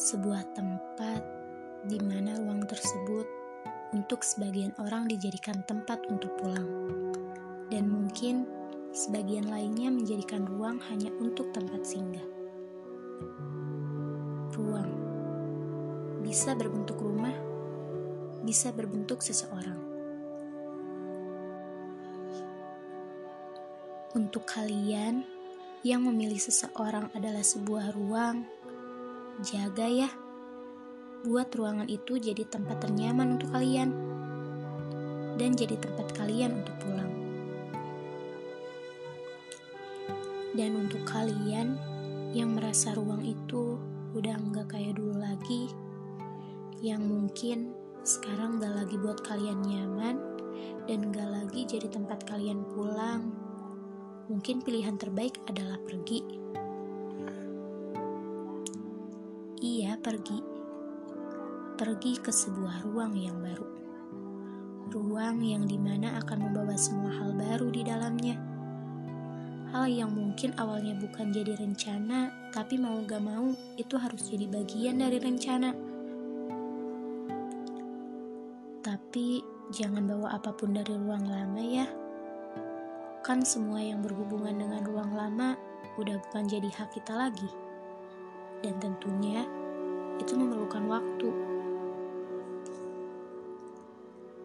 sebuah tempat di mana ruang tersebut untuk sebagian orang dijadikan tempat untuk pulang, dan mungkin sebagian lainnya menjadikan ruang hanya untuk tempat singgah. Ruang bisa berbentuk rumah, bisa berbentuk seseorang. Untuk kalian yang memilih seseorang adalah sebuah ruang. Jaga ya, buat ruangan itu jadi tempat ternyaman untuk kalian. Dan jadi tempat kalian untuk pulang. Dan untuk kalian yang merasa ruang itu udah nggak kayak dulu lagi, yang mungkin sekarang gak lagi buat kalian nyaman dan gak lagi jadi tempat kalian pulang, mungkin pilihan terbaik adalah pergi. Ia pergi. Pergi ke sebuah ruang yang baru. Ruang yang di mana akan membawa semua hal baru di dalamnya. Hal yang mungkin awalnya bukan jadi rencana, tapi mau gak mau itu harus jadi bagian dari rencana. Tapi jangan bawa apa pun dari ruang lama ya. Kan semua yang berhubungan dengan ruang lama udah bukan jadi hak kita lagi dan tentunya itu memerlukan waktu.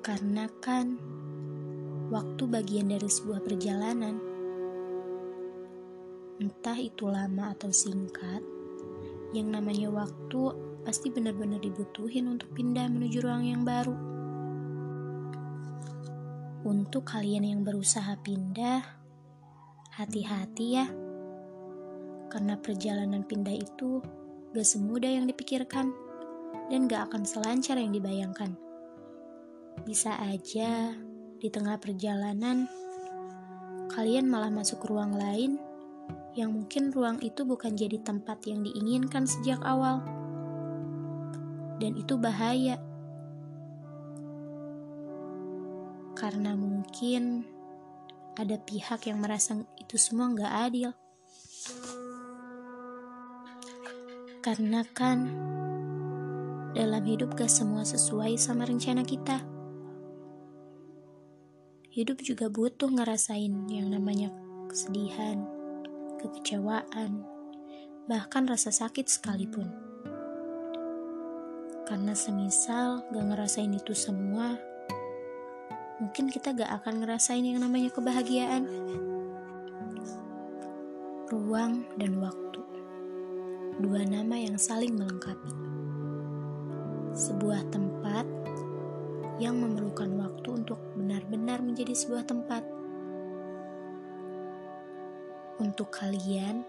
Karena kan waktu bagian dari sebuah perjalanan. Entah itu lama atau singkat, yang namanya waktu pasti benar-benar dibutuhin untuk pindah menuju ruang yang baru. Untuk kalian yang berusaha pindah, hati-hati ya karena perjalanan pindah itu gak semudah yang dipikirkan dan gak akan selancar yang dibayangkan. Bisa aja di tengah perjalanan kalian malah masuk ruang lain yang mungkin ruang itu bukan jadi tempat yang diinginkan sejak awal. Dan itu bahaya. Karena mungkin ada pihak yang merasa itu semua nggak adil. Karena kan dalam hidup gak semua sesuai sama rencana kita. Hidup juga butuh ngerasain yang namanya kesedihan, kekecewaan, bahkan rasa sakit sekalipun. Karena semisal gak ngerasain itu semua, mungkin kita gak akan ngerasain yang namanya kebahagiaan. Ruang dan waktu dua nama yang saling melengkapi. Sebuah tempat yang memerlukan waktu untuk benar-benar menjadi sebuah tempat. Untuk kalian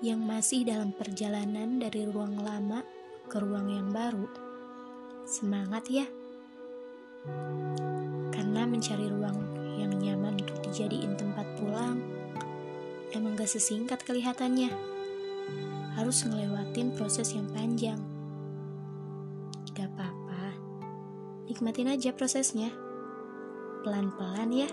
yang masih dalam perjalanan dari ruang lama ke ruang yang baru, semangat ya! Karena mencari ruang yang nyaman untuk dijadiin tempat pulang emang gak sesingkat kelihatannya harus ngelewatin proses yang panjang. Gak apa-apa, nikmatin aja prosesnya. Pelan-pelan ya.